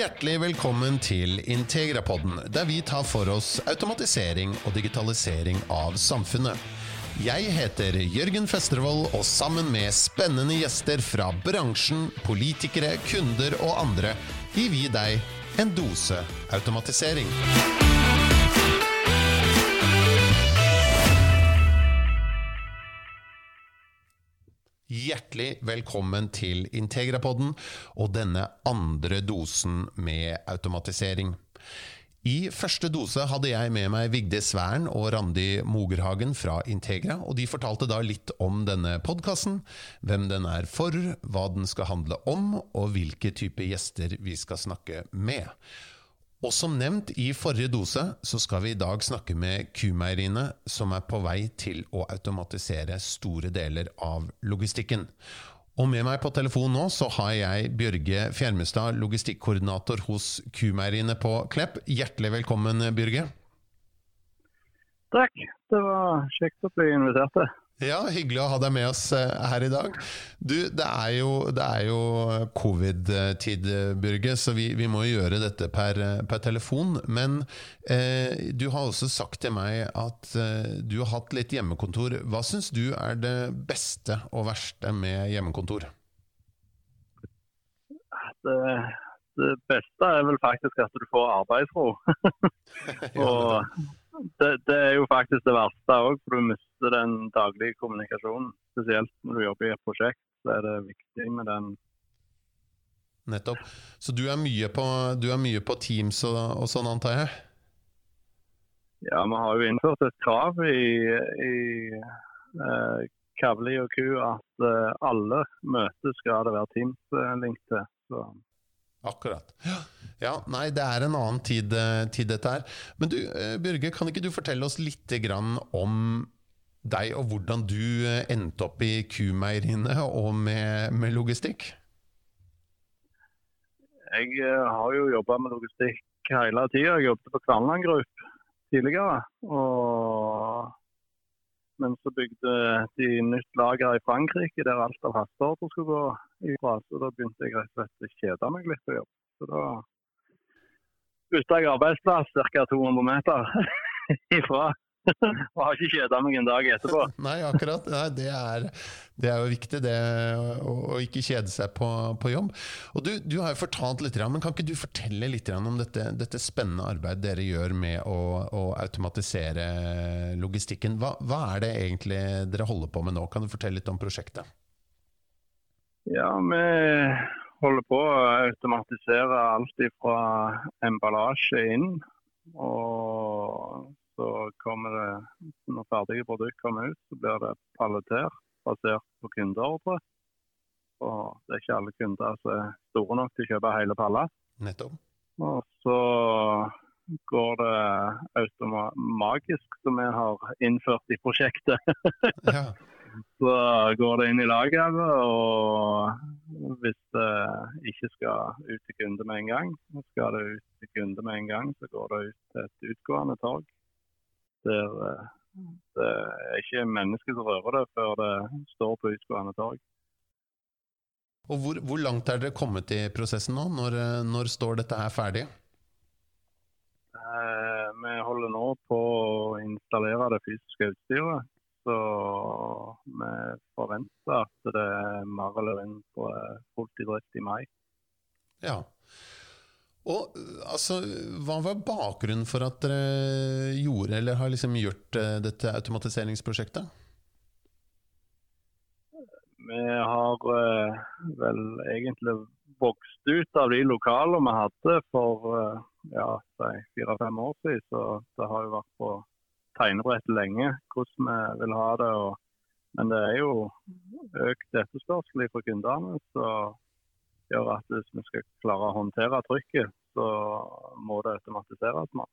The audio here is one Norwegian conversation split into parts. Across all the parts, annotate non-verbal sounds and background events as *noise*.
Hjertelig velkommen til Integrapodden, der vi tar for oss automatisering og digitalisering av samfunnet. Jeg heter Jørgen Festervold, og sammen med spennende gjester fra bransjen, politikere, kunder og andre gir vi deg en dose automatisering. Hjertelig velkommen til Integrapodden og denne andre dosen med automatisering. I første dose hadde jeg med meg Vigdis Svern og Randi Mogerhagen fra Integra, og de fortalte da litt om denne podkasten, hvem den er for, hva den skal handle om, og hvilke type gjester vi skal snakke med. Og som nevnt i forrige dose, så skal vi i dag snakke med Kumeieriene, som er på vei til å automatisere store deler av logistikken. Og med meg på telefon nå så har jeg Bjørge Fjermestad, logistikkoordinator hos Kumeieriene på Klepp. Hjertelig velkommen, Bjørge. Takk. Det var kjekt å bli invitert. Ja, hyggelig å ha deg med oss eh, her i dag. Du, det er jo, jo covid-tid, Byrge, så vi, vi, må jo gjøre dette per, per telefon. Men eh, du har også sagt til meg at eh, du har hatt litt hjemmekontor. Hva syns du er det beste og verste med hjemmekontor? Det, det beste er vel faktisk at du får arbeidsro. *laughs* og det, det, er jo faktisk det verste òg, for du mister den daglige kommunikasjonen. Spesielt når du jobber i et prosjekt, så er det viktig med den. Nettopp. Så du er mye på, er mye på Teams og, og, sånn, antar jeg? Ja, vi har jo innført et krav i, i eh, Kavli og Ku at eh, alle møter skal det være Teams-link til. Så Akkurat. Ja, nei, det er en annen tid, eh, tid dette her. Men du, eh, Bjørge, kan ikke du fortelle oss litt om deg og hvordan du eh, endte opp i kumeieriene og med, med, logistikk? Jeg har jo jobba med logistikk hele tida. Jeg jobbet på Kverneland Group tidligere. Og men så bygde de nytt lager i Frankrike der alt av hasteordre skulle gå ifra. Så da begynte jeg rett og slett å kjede meg litt på jobb. Så da bytta jeg arbeidsplass ca. 200 meter *laughs* ifra. *laughs* og har ikke kjeda meg en dag etterpå. *laughs* Nei, akkurat. Nei, det, er, det, er, jo viktig, det å, å ikke kjede seg på, på jobb. Og du, du, har jo fortalt litt, men kan ikke du fortelle litt om dette, dette spennende arbeidet dere gjør med å, å automatisere logistikken? Hva, hva, er det egentlig dere holder på med nå? Kan du fortelle litt om prosjektet? Ja, vi holder på å automatisere alt fra emballasje inn. Og så kommer det, når ferdige produkter kommer ut, så blir det palletert basert på kundeordre. Og det er ikke alle kunder som er store nok til å kjøpe hele palla. Nettopp. Og så går det automagisk, som vi har innført i prosjektet. *laughs* ja. Så går det inn i lageret, og hvis det ikke skal ut til kunde med en gang, skal det ut til kunde med en gang, så går det ut til et utgående torg der eh, det er ikke mennesket som rører det før det står på utgående torg. Og hvor, hvor, langt er dere kommet i prosessen nå? Når, eh, når står dette her ferdig? Eh, vi holder nå på å installere det fysiske utstyret. Så vi forventer at det er mer eller mindre fullt i drift i mai. Ja, og altså, Hva var bakgrunnen for at dere gjorde, eller har liksom gjort eh, dette automatiseringsprosjektet? Vi har uh, vel egentlig vokst ut av de lokalene vi hadde for uh, ja, fire-fem år siden. Så det har jo vært på tegnebrettet lenge hvordan vi vil ha det. Og, men det er jo økt etterspørsel fra kundene. Så gjør at hvis vi skal klare å håndtere trykket, så må det automatiseres. mer.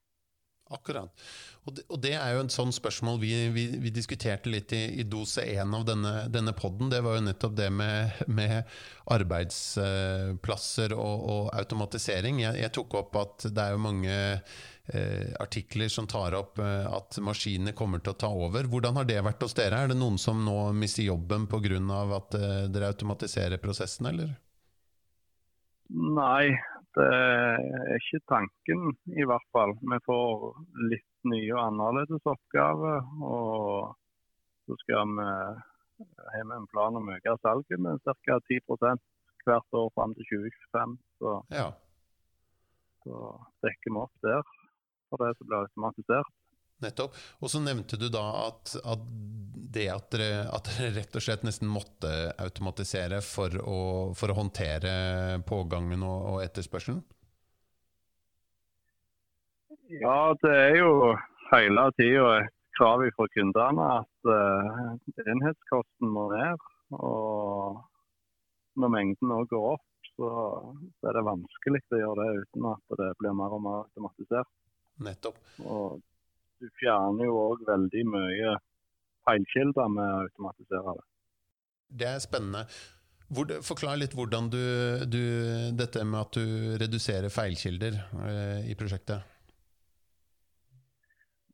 Akkurat. Og det, og det, er jo et sånt spørsmål vi, vi, vi diskuterte litt i, i dose én av denne, denne podden. Det var jo nettopp det med, med arbeidsplasser og, og automatisering. Jeg, jeg, tok opp at det er jo mange eh, artikler som tar opp eh, at maskinene kommer til å ta over. Hvordan har det vært hos dere? Er det noen som nå mister jobben pga. at eh, dere automatiserer prosessen, eller? Nei, det er ikke tanken, i hvert fall. Vi får litt nye og annerledes oppgaver. Og så skal vi ha med en plan om å øke salget med ca. 10 hvert år fram til 2025. Så, ja. så dekker vi opp der for det som blir automatisert. Nettopp. Og så nevnte du da at, at det at dere, at dere, rett og slett nesten måtte automatisere for å, for å håndtere pågangen og, og, etterspørselen? Ja, det er jo hele tida et krav fra kundene at uh, enhetskosten må ned. Og når mengden òg går opp, så, så, er det vanskelig å gjøre det uten at det blir mer og mer automatisert. Nettopp. Og du fjerner jo òg veldig mye feilkilder med å automatisere det. Det er spennende. Hvor, forklar litt hvordan du, du, dette med at du reduserer feilkilder eh, i prosjektet.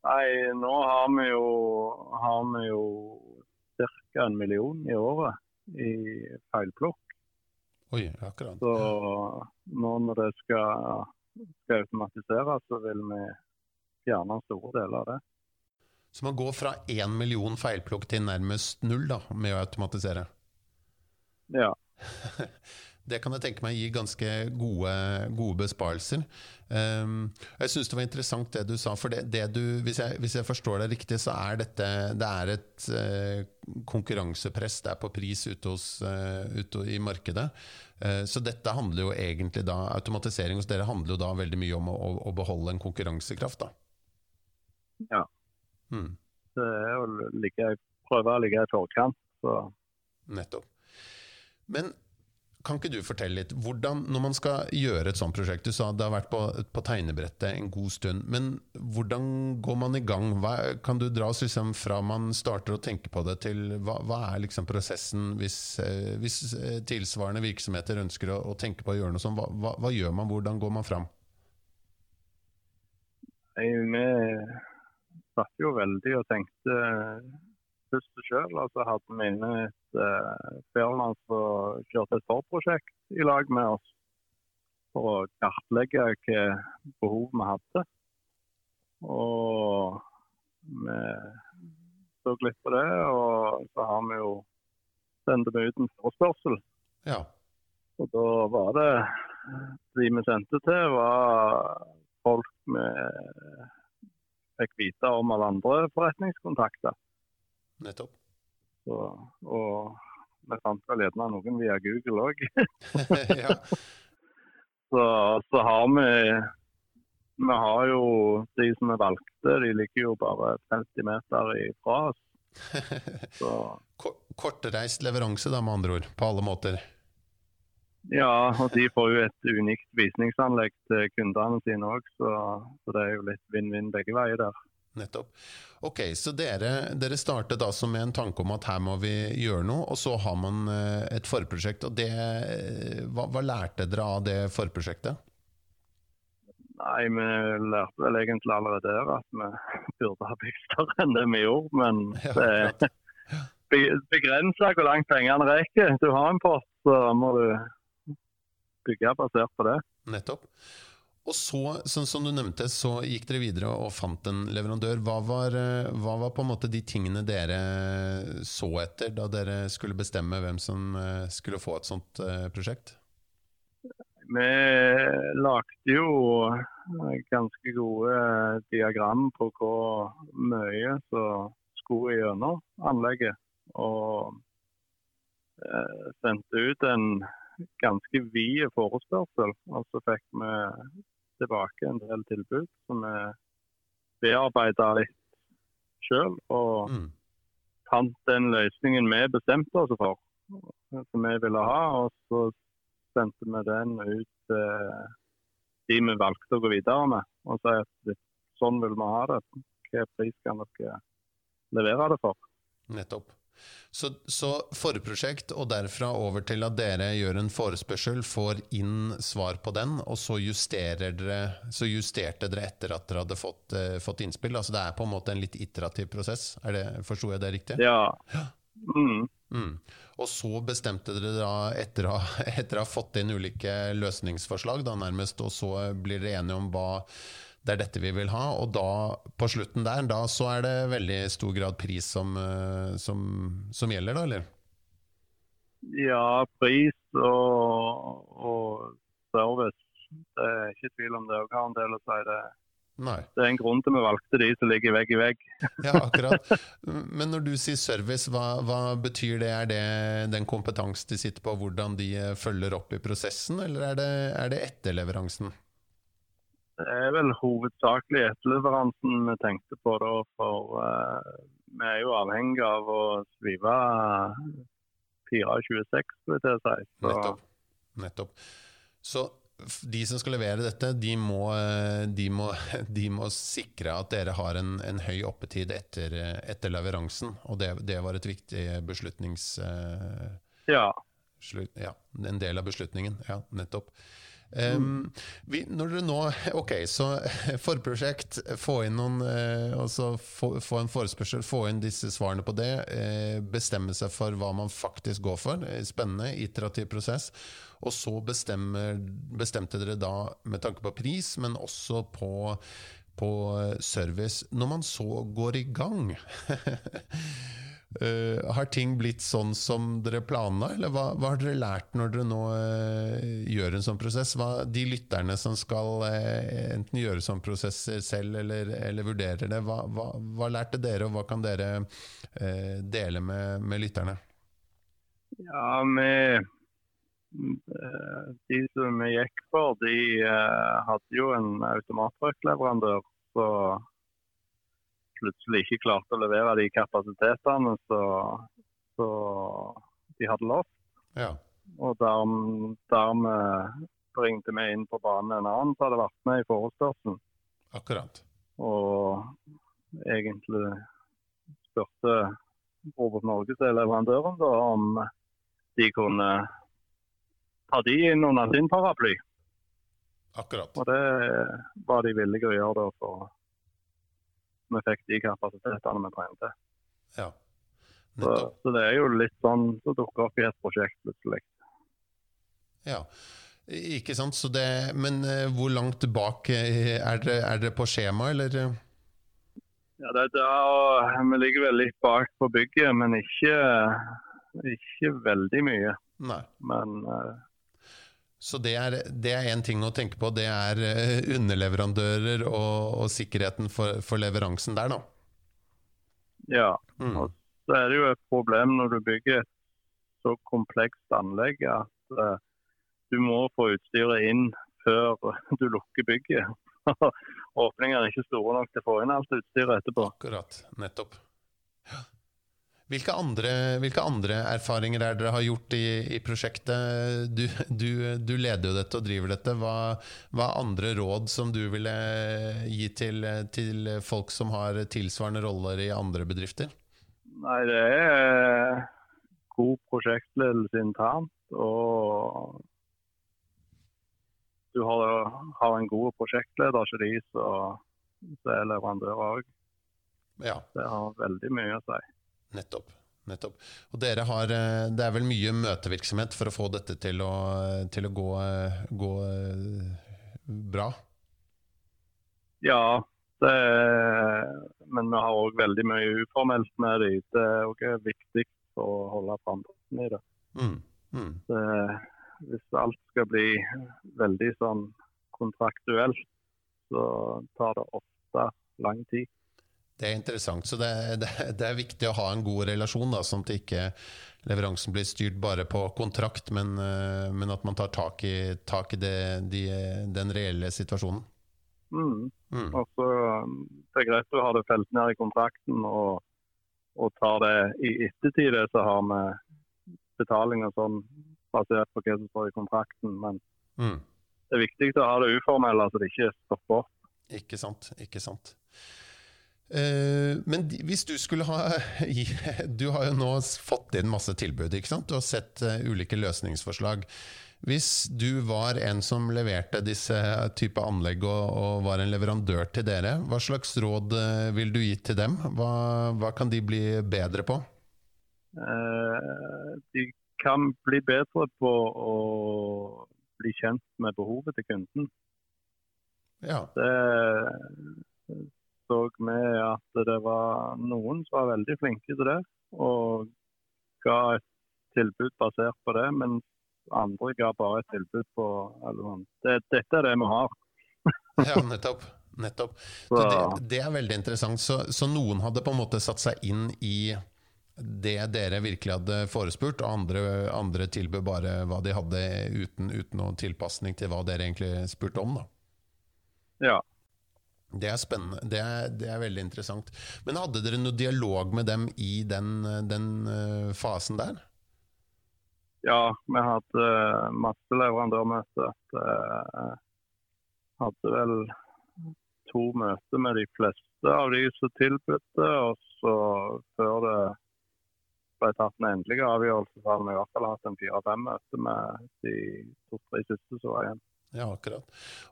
Nei, nå har vi jo, har jo ca. en million i året i feilplukk. Oi, akkurat. Så nå når det skal, skal automatiseres, så vil vi fjerne store deler av det. Så man går fra én million feilplukk til nærmest null da, med å automatisere? Ja. *laughs* Det kan jeg tenke meg gir ganske gode, gode besparelser. Um, jeg syns det var interessant det du sa. for det, det du, hvis, jeg, hvis, jeg, forstår deg riktig, så er dette det er et uh, konkurransepress det er på pris ute, hos, uh, ute i markedet. Uh, så dette handler jo egentlig da, automatisering hos dere handler jo da veldig mye om å, å beholde en konkurransekraft. da. Ja. Mm. Det er å ligge, prøve å ligge i forkant. Så. Nettopp. Men kan ikke du fortelle litt, hvordan, når man skal gjøre et sånt prosjekt Du sa det har vært på, på tegnebrettet en god stund, men hvordan går man i gang? Hva, kan du dra oss liksom fra man starter å tenke på det, til hva, hva er liksom prosessen hvis, eh, hvis, eh, tilsvarende virksomheter ønsker å, å, tenke på å gjøre noe sånt? Hva, hva, gjør man, hvordan går man fram? Vi satt jo veldig og tenkte først sjøl. Altså hadde vi inne et uh, firma som kjørte et forprosjekt i lag med oss for å kartlegge hvilke behov vi hadde. Og vi så litt på det, og så har vi jo sendt vi ut en forespørsel. Ja. Og da var det de vi sendte til, var folk vi fikk vite om alle andre forretningskontakter. Nettopp. Så, og vi fant vel gjerne noen via Google òg. *laughs* *laughs* så, så, har vi Vi har jo de som vi valgte, de ligger jo bare 50 meter ifra oss. *laughs* Så. Kortreist leveranse, da, med andre ord. På alle måter. Ja, og de får jo et unikt visningsanlegg til kundene sine òg, så, så, det er jo litt vinn-vinn begge veier der. Nettopp. Ok, Så dere, dere startet altså med en tanke om at her må vi gjøre noe, og så har man eh, et forprosjekt. og det, eh, hva, hva lærte dere av det forprosjektet? Nei, Vi lærte vel egentlig allerede der at vi *laughs* burde ha bygd større enn det vi gjorde. Men *laughs* det *laughs* er begrensa hvor langt pengene rekker. Du har en post, så må du bygge basert på det. Nettopp. Og så, sånn som du nevnte, så gikk dere videre og fant en leverandør. Hva var, eh, hva var, på en måte de tingene dere så etter da dere skulle bestemme hvem som eh, skulle få et sånt eh, prosjekt? Vi lagde jo ganske gode diagram på hvor mye som skulle gjennom anlegget. Og sendte ut en ganske vid forespørsel. Og så fikk vi tilbake en del tilbud som vi bearbeida litt sjøl. Og mm. fant den løsningen vi bestemte oss for, som vi ville ha. Og så sendte vi den ut til de vi valgte å gå videre med. Og si at sånn vil vi ha det. Hvilken pris kan dere levere det for? Nettopp. Så, så, forprosjekt, og derfra over til at dere gjør en forespørsel, får inn svar på den, og så, dere, så justerte dere etter at dere hadde fått, uh, fått, innspill? Altså Det er på en måte en litt iterativ prosess? Forsto jeg det riktig? Ja. Mm. Mm. Og så bestemte dere da, etter å, *laughs* etter å ha fått inn ulike løsningsforslag, da nærmest, og så blir dere enige om hva det er dette vi vil ha. Og da, på slutten der, da så er det veldig stor grad pris som, eh, som, som gjelder, da, eller? Ja, pris og, og service. Det er ikke tvil om det òg har en del å si. det. Nei. Det er en grunn til vi valgte de som ligger vegg i vegg. *laughs* ja, akkurat. Men når du sier service, hva, hva, betyr det? Er det den kompetansen de sitter på, hvordan de eh, følger opp i prosessen, eller er det, er det etterleveransen? Det er vel hovedsakelig etterleveransen vi tenkte på da, for uh, vi er jo avhengig av å svive 4,26, vil jeg si. Så. Nettopp. Nettopp. Så de som skal levere dette, de må, de må, *laughs* de må sikre at dere har en, en høy oppetid etter, etter, leveransen. Og det, det, var et viktig beslutnings... Ja. Slutt, ja. En del av beslutningen. Ja, nettopp. Um, vi, når dere nå *laughs* Ok, så *laughs* forprosjekt, få inn noen altså få, få, en forespørsel, få inn disse svarene på det. Eh, bestemme seg for hva man faktisk går for. Eh, spennende, iterativ prosess. Og så bestemmer, bestemte dere da med tanke på pris, men også på, på service. Når man så går i gang *laughs* Uh, har ting blitt sånn som dere planla, eller hva, hva, har dere lært når dere nå uh, gjør en sånn prosess? Hva, de lytterne som skal uh, enten gjøre sånn prosess selv eller, eller vurdere det, hva, hva, lærte dere, og hva kan dere dele med, med, lytterne? Ja, vi, De som vi gikk for, de hadde jo en automattruckleverandør. Så plutselig ikke klarte å levere de kapasitetene som de hadde lovt. Ja. Og dermed, dermed bringte vi inn på banen en annen som hadde vært med i forespørselen. Akkurat. Og egentlig spurte Robert Norge, som er leverandøren, da, om de kunne ta de inn under sin paraply. Akkurat. Og det var de villige å gjøre da for vi fikk de kapasitetene vi trengte. Ja. Så, så, det er jo litt sånn som dukker opp i et prosjekt plutselig. Ja, ikke sant. Det, men uh, hvor langt bak eh, er dere, er dere på skjema, eller? Ja, det, er er, Vi ligger vel litt bak på bygget, men ikke, ikke veldig mye. Nei. Men uh, så det er én ting å tenke på. Det er eh, underleverandører og, og sikkerheten for, for, leveransen der, da. Ja. Mm. Og så er det jo et problem når du bygger et så komplekst anlegg at uh, du må få utstyret inn før *laughs* du lukker bygget. *laughs* Åpningene er ikke store nok til å få inn alt utstyret etterpå. Akkurat. Nettopp. Ja. Hvilke andre, hvilke andre, erfaringer er dere har gjort i, i prosjektet? Du, du, du, leder jo dette og driver dette. Hva, hva er andre råd som du ville gi til, til, folk som har tilsvarende roller i andre bedrifter? Nei, det er god prosjektledelse internt. Og du har, har en god prosjektleder, ikke de som er leverandør òg. Ja. Det har veldig mye å si. Nettopp. Nettopp. Og dere har, eh, Det er vel mye møtevirksomhet for å få dette til å, til å gå, gå, bra? Ja, det, men vi har òg veldig mye uformelt med det. Det er òg viktig å holde framdriften i det. Mm, mm. det. Hvis alt skal bli veldig sånn kontraktuelt, så tar det ofte lang tid. Det er interessant. Så det, det, det, er viktig å ha en god relasjon, da, sånn at ikke leveransen blir styrt bare på kontrakt, men, eh, men at man tar tak i, tak i det, de, den reelle situasjonen. Mm. Mm. Altså, det er greit å ha det felt ned i kontrakten og, og tar det i ettertid, så har vi betaling og sånn basert på hva som står i kontrakten. Men mm. det er viktig å ha det uformelle, så det ikke stopper opp. Ikke sant. Ikke sant. Eh, men hvis du skulle ha *laughs* Du har jo nå fått inn masse tilbud, ikke sant? Du har sett eh, ulike løsningsforslag. Hvis du var en som leverte disse type anlegg og, og, var en leverandør til dere, hva slags råd eh, vil du gi til dem? Hva, hva kan de bli bedre på? de kan bli bedre på å bli kjent med behovet til kunden. Ja. Det så vi at det var noen som var veldig flinke til det, og ga et tilbud basert på det. Men andre ga bare et tilbud på eller, det, Dette er det vi har. *laughs* ja, nettopp. nettopp. Så det, det, er veldig interessant. Så, så noen hadde på en måte satt seg inn i det dere virkelig hadde forespurt, og andre, andre tilbød bare hva de hadde uten, uten noen tilpasning til hva dere egentlig spurte om. da. Ja. Det er spennende. Det er, det er, veldig interessant. Men hadde dere noe dialog med dem i den, den uh, fasen der? Ja, vi hadde masse leverandørmøter. Uh, hadde vel to møter med de fleste av de som tilbudte. Og så før det ble tatt en endelig avgjørelse, så hadde vi i hvert fall hatt en fire-fem møter med de to-tre siste som var igjen. Ja, akkurat.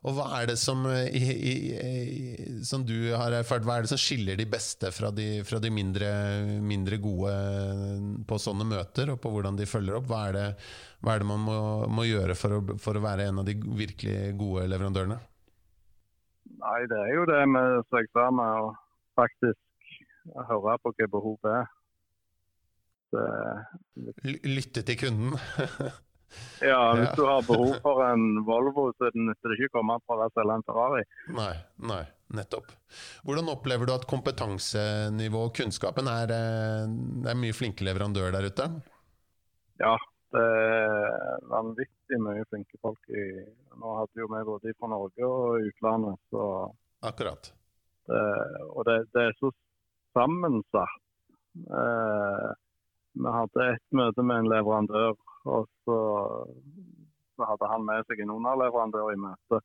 Og hva er det som, eh, i, i, i, som du har erfart, hva er det som skiller de beste fra de, fra de mindre, mindre, gode på sånne møter, og på hvordan de følger opp? Hva er det, hva er det man må, må gjøre for å, for å, være en av de virkelig gode leverandørene? Nei, det er jo det med, som jeg sa, med å faktisk høre på hva behovet er. Lytte til kunden? *laughs* ja, hvis du har behov for en Volvo, så er det ikke å komme fra å selge en Ferrari. Nei, nei, nettopp. Hvordan opplever du at kompetansenivå og kunnskapen er, eh, det er mye flinke leverandører der ute? Ja, det er vanvittig mye flinke folk. i Nå hadde jo vi både fra Norge og utlandet, så Akkurat. Det, og det, det, er så sammensatt. Eh, vi hadde et møte med en leverandør, og så, hadde han med seg en underleverandør i møte.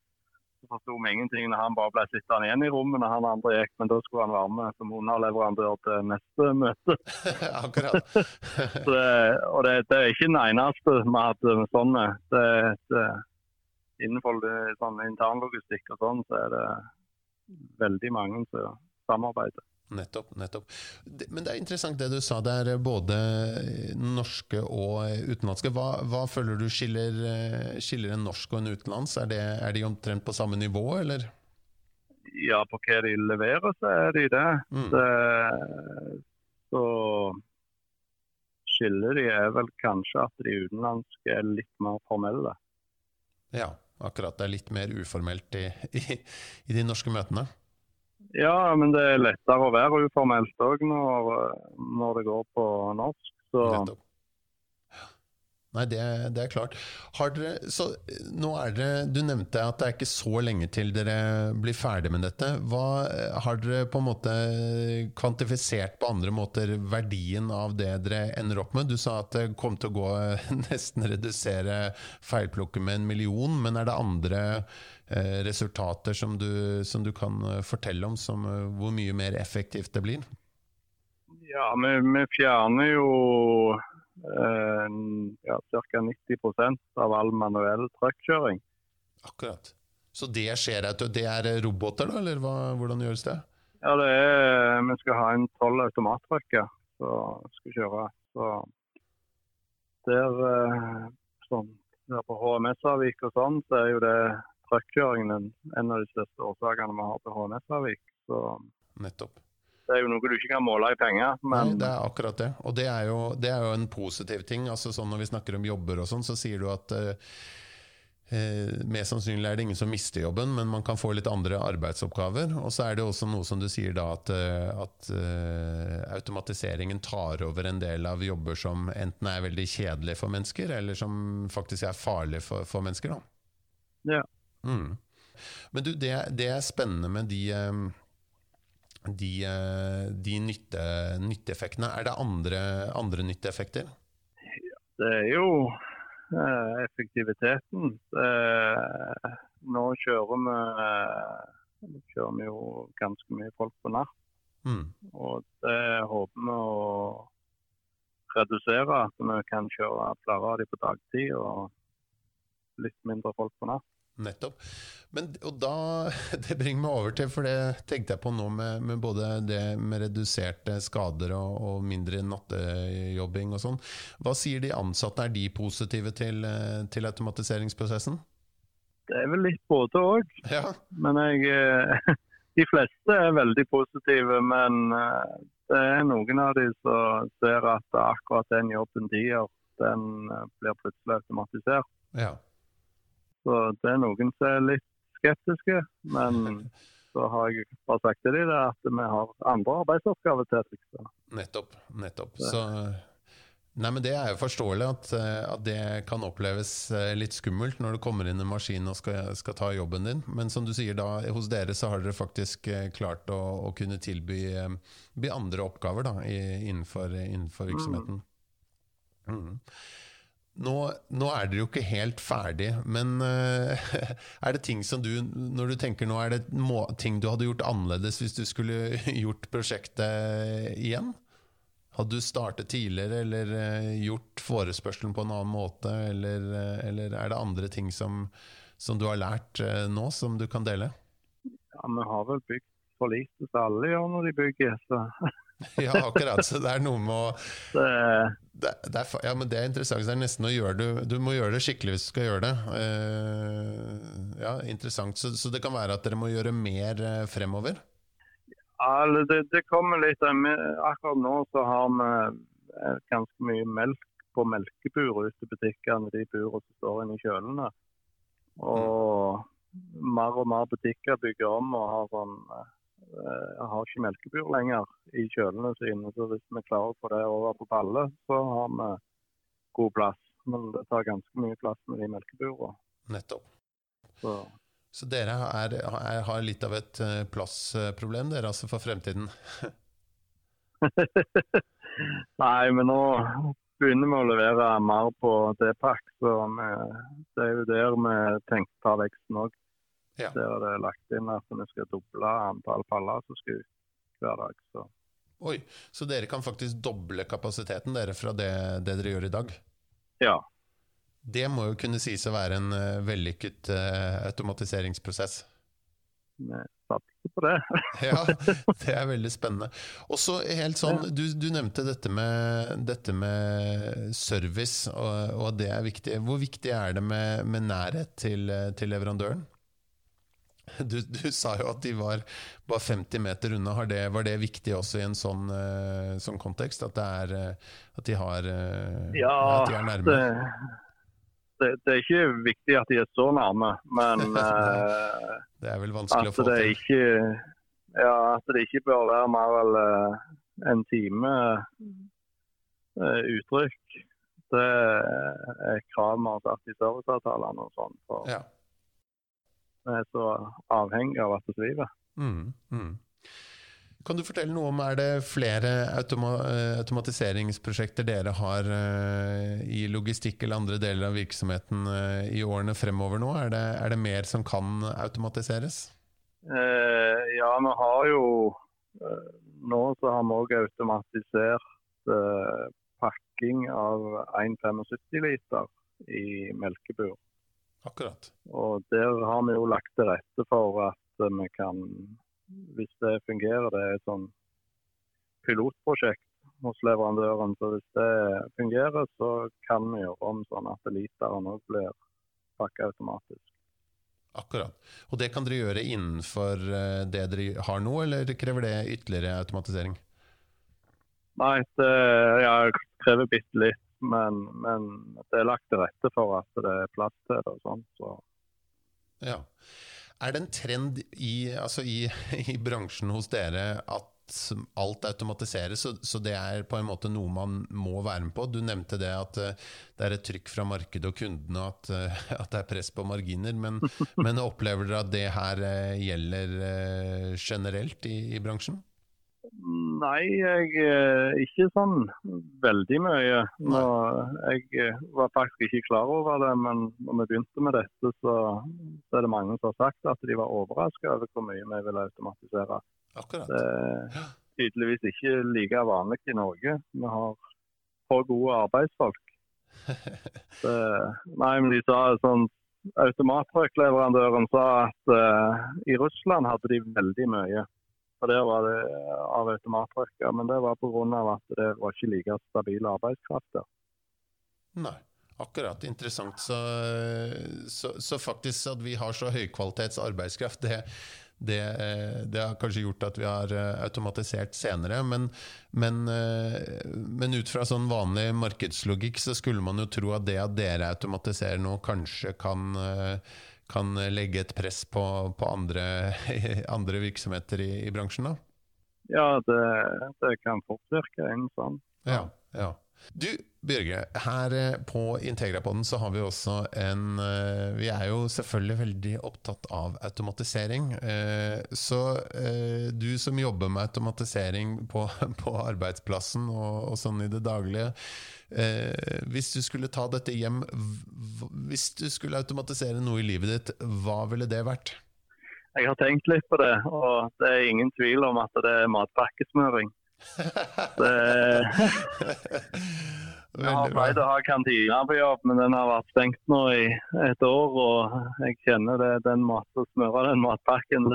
Så forsto vi ingenting når han bare ble sittende igjen i rommet når han andre gikk, men da skulle han være med som underleverandør til neste møte. *laughs* Akkurat. *laughs* det, og det, det, er ikke den eneste vi hadde med sånne. Det, det, innenfor det, sånn internlogistikk og sånn, så er det veldig mange som samarbeider. Nettopp. nettopp. Men det er interessant det du sa. Det er både norske og utenlandske. Hva, hva føler du skiller, eh, skiller, en norsk og en utenlands? Er, det, er, de omtrent på samme nivå, eller? Ja, på hva de leverer, så er de det. Mm. det så skiller de er vel kanskje at de utenlandske er litt mer formelle. Ja, akkurat. Det er litt mer uformelt i, i, i de norske møtene. Ja, men det er lettere å være uformelt òg når, når, det går på norsk. Så. Nei, det, det, er klart. Dere, så, nå er dere, du nevnte at det er ikke så lenge til dere blir ferdig med dette. Hva, har dere på en måte kvantifisert på andre måter verdien av det dere ender opp med? Du sa at det kom til å gå *laughs* nesten redusere feilplukket med en million, men er det andre resultater som du, som du, kan eh, fortelle om, som eh, hvor mye mer effektivt det blir? Ja, vi, vi fjerner jo eh, ja, ca. 90% av all manuell truckkjøring. Akkurat. Så det skjer det er roboter, da, eller hva, hvordan gjøres det? Ja, det er, vi skal ha en tolv automattrucker som skal kjøre. Så der, sånn, der på HMS-avvik og sånn, så er jo det trøkkjøringen en av de største årsakene vi har til HMS-avvik. Nettopp. Det er jo noe du ikke kan måle i penger. Men... Nei, det er akkurat det. Og det er jo, det er jo en positiv ting. Altså, sånn når vi snakker om jobber og sånn, så sier du at eh, eh, mest sannsynlig er det ingen som mister jobben, men man kan få litt andre arbeidsoppgaver. Og så er det også noe som du sier da, at, eh, at uh, automatiseringen tar over en del av jobber som enten er veldig kjedelige for mennesker, eller som faktisk er farlige for, for mennesker. da. Ja. Mm. Men du, det, det, er spennende med de, de, de nytte, nytteeffektene. Er det andre, andre nytteeffekter? Det er jo eh, effektiviteten. Det, nå kjører vi, kjører vi jo ganske mye folk på natt. Mm. Og det håper vi å redusere. At vi kan kjøre flere av de på dagtid og litt mindre folk på natt. Nettopp. Men, og da, *laughs* Det bringer meg over til, for det tenkte jeg på nå med, med både det med reduserte skader og, og mindre nattejobbing og sånn. Hva sier de ansatte, er de positive til, til automatiseringsprosessen? Det er vel litt både òg. Ja. Men jeg, eh, *laughs* de fleste er veldig positive. Men eh, det er noen av de som ser at akkurat den jobben de gjør, den eh, blir plutselig automatisert. Ja. Så det er noen som er litt skeptiske. Men *laughs* så har jeg bare sagt til dem at vi har andre arbeidsoppgaver til. fikse. Nettopp. nettopp. Så Nei, men Det er jo forståelig at, eh, at, det kan oppleves eh, litt skummelt når du kommer inn i en maskin og skal, skal, ta jobben din. Men som du sier da, hos dere så har dere faktisk eh, klart å, å kunne tilby andre oppgaver da, innenfor, innenfor, virksomheten. Mm. Nå, nå, er dere jo ikke helt ferdig, men uh, *laughs* er det ting som du Når du tenker nå, er det må, ting du hadde gjort annerledes hvis du skulle *laughs* gjort prosjektet igjen? Hadde du startet tidligere eller uh, gjort forespørselen på en annen måte? Eller, uh, eller er det andre ting som, som du har lært nå, som du kan dele? Ja, Vi har vel bygd for lite som alle gjør når de bygger. Så. *laughs* *laughs* ja, akkurat. Så det er noe med å det, det er, Ja, men det er interessant. Det er nesten å gjøre det Du må gjøre det skikkelig hvis du skal gjøre det. ja, interessant. Så, så det kan være at dere må gjøre mer fremover? Ja, det, det, kommer litt Akkurat nå så har vi eh, ganske mye melk på melkebur ute i butikkene, de burene som står inne i kjølene. Og mer og mer butikker bygger om og har, sånn, uh, har ikke melkebur lenger i kjølene sine. Så hvis vi klarer å få det over på balle, så har vi god plass. Men det tar ganske mye plass med de melkeburene. Nettopp. Så. Så dere er, er, har litt av et eh, plassproblem dere altså for fremtiden? *laughs* Nei, men nå begynner vi å levere mer på D-pakk. Så vi, det er jo der vi tenker på veksten òg. Ja. Der er det lagt inn at vi skal doble antall paller som skal ut hver dag. Så. Oi, Så dere kan faktisk doble kapasiteten dere fra det, det dere gjør i dag? Ja, det må jo kunne sies å være en uh, vellykket uh, automatiseringsprosess. Vi satser på det. *laughs* ja, det er veldig spennende. Og så helt sånn, du, du, nevnte dette med, dette med service, og, og, det er viktig. Hvor viktig er det med, med nærhet til, til leverandøren? Du, du, sa jo at de var bare 50 meter unna. Det, var det viktig også i en sånn, uh, sånn kontekst? At, er, at, de har ja, at de er nærme? Det det, det, er ikke viktig at de er så nærme, men *laughs* Det er vel vanskelig å få til? Ikke, ja, at det ikke bør være mer enn en time uttrykk. Det er krav vi har satt i serviceavtalene og sånn. Ja. Vi er så avhengig av at det driver. Mm, mm. Kan du fortelle noe om er det flere automa eh, automatiseringsprosjekter dere har uh, i logistikk eller andre deler av virksomheten uh, i årene fremover nå? Er det, er det mer som kan automatiseres? Uh, ja, vi har jo Nå så har vi òg automatisert pakking av 1,75 liter i melkebur. Akkurat. Og der har vi jo lagt til rette for at vi kan hvis det fungerer. Det er et sånn pilotprosjekt hos leverandøren. Så hvis det fungerer, så kan vi gjøre om sånn at literen òg blir pakka automatisk. Akkurat. Og det kan dere gjøre innenfor eh, det dere har nå, eller krever det ytterligere automatisering? Nei, det ja, krever bitte litt. Men, men, det er lagt til rette for at det er plass til det. og sånt, så. Ja. Er det en trend i, altså i, *laughs* i bransjen hos dere at alt automatiseres, så, så, det er på en måte noe man må være med på. Du nevnte det at uh, det er et trykk fra markedet og kundene, at, uh, at det er press på marginer. Men, *laughs* men opplever dere at det her uh, gjelder generelt i, i, bransjen? Nei, jeg ikke sånn veldig mye. Nå, jeg eh, var faktisk ikke klar over det, men når vi begynte med dette, så, så er det mange som har sagt at de var overraska over hvor mye vi ville automatisere. Akkurat. Det er tydeligvis ikke like vanlig i Norge. Vi har for gode arbeidsfolk. *laughs* Det, nei, men de sa sånn automattrykkleverandøren sa at uh, i Russland hadde de veldig mye. For Der var det av automattrykker, men det var pga. at det var ikke like stabil arbeidskraft der. Nei, akkurat. Interessant. Så, så, så faktisk at vi har så høykvalitets arbeidskraft, det, det, eh, det, har kanskje gjort at vi har eh, automatisert senere. Men, men, eh, men, ut fra sånn vanlig markedslogikk så skulle man jo tro at det at dere automatiserer nå, kanskje kan, kan legge et press på, på andre, *laughs* andre, virksomheter i, i, bransjen? da? Ja, det, det kan fort virke inn sånn. Ja, ja. Du, Bjørge, her eh, på Integrapoden så har vi også en eh, Vi er jo selvfølgelig veldig opptatt av automatisering. Eh, så du som jobber med automatisering på, *laughs* på arbeidsplassen og, og, sånn i det daglige Hvis du skulle ta dette hjem Hvis du skulle automatisere noe i livet ditt, hva ville det vært? Jeg har tenkt litt på det, og det er ingen tvil om at det er matpakkesmøring. *laughs* Jeg har pleid å ha kantina på jobb, men den har vært stengt nå i et år. Og jeg kjenner det, den måten å smøre den matpakken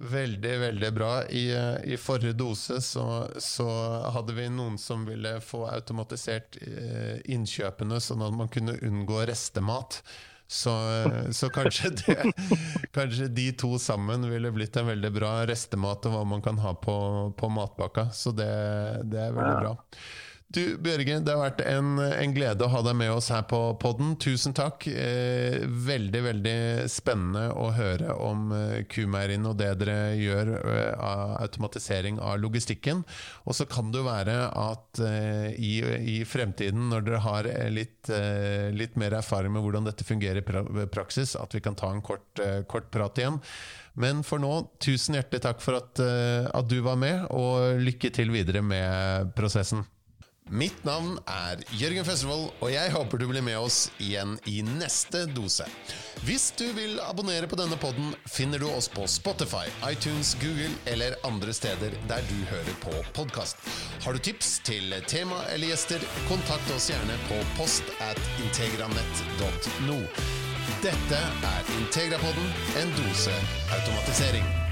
Veldig, veldig bra. I, I, forrige dose så, så, hadde vi noen som ville få automatisert eh, innkjøpene, sånn at man kunne unngå restemat. Så, så kanskje, *laughs* det, kanskje, de to sammen ville blitt en veldig bra restemat og hva man kan ha på, på matbakka. Så det, det er veldig bra. Du, Bjørge, det har vært en, en, glede å ha deg med oss her på podden. Tusen takk. Eh, veldig, veldig spennende å høre om eh, Kumeieriene og det dere gjør eh, av automatisering av logistikken. Og så kan det jo være at eh, i, i, fremtiden, når dere har eh, litt, eh, litt, mer erfaring med hvordan dette fungerer i praksis, at vi kan ta en kort, kort prat igjen. Men for nå, tusen hjertelig takk for at, at du var med, og lykke til videre med prosessen. Mitt navn er Jørgen Festervold, og jeg håper du blir med oss igjen i neste dose. Hvis du vil abonnere på denne podden, finner du oss på Spotify, iTunes, Google eller andre steder der du hører på podkast. Har du tips til tema eller gjester, kontakt oss gjerne på post at integranett.no. Dette er Integrapodden, en dose automatisering.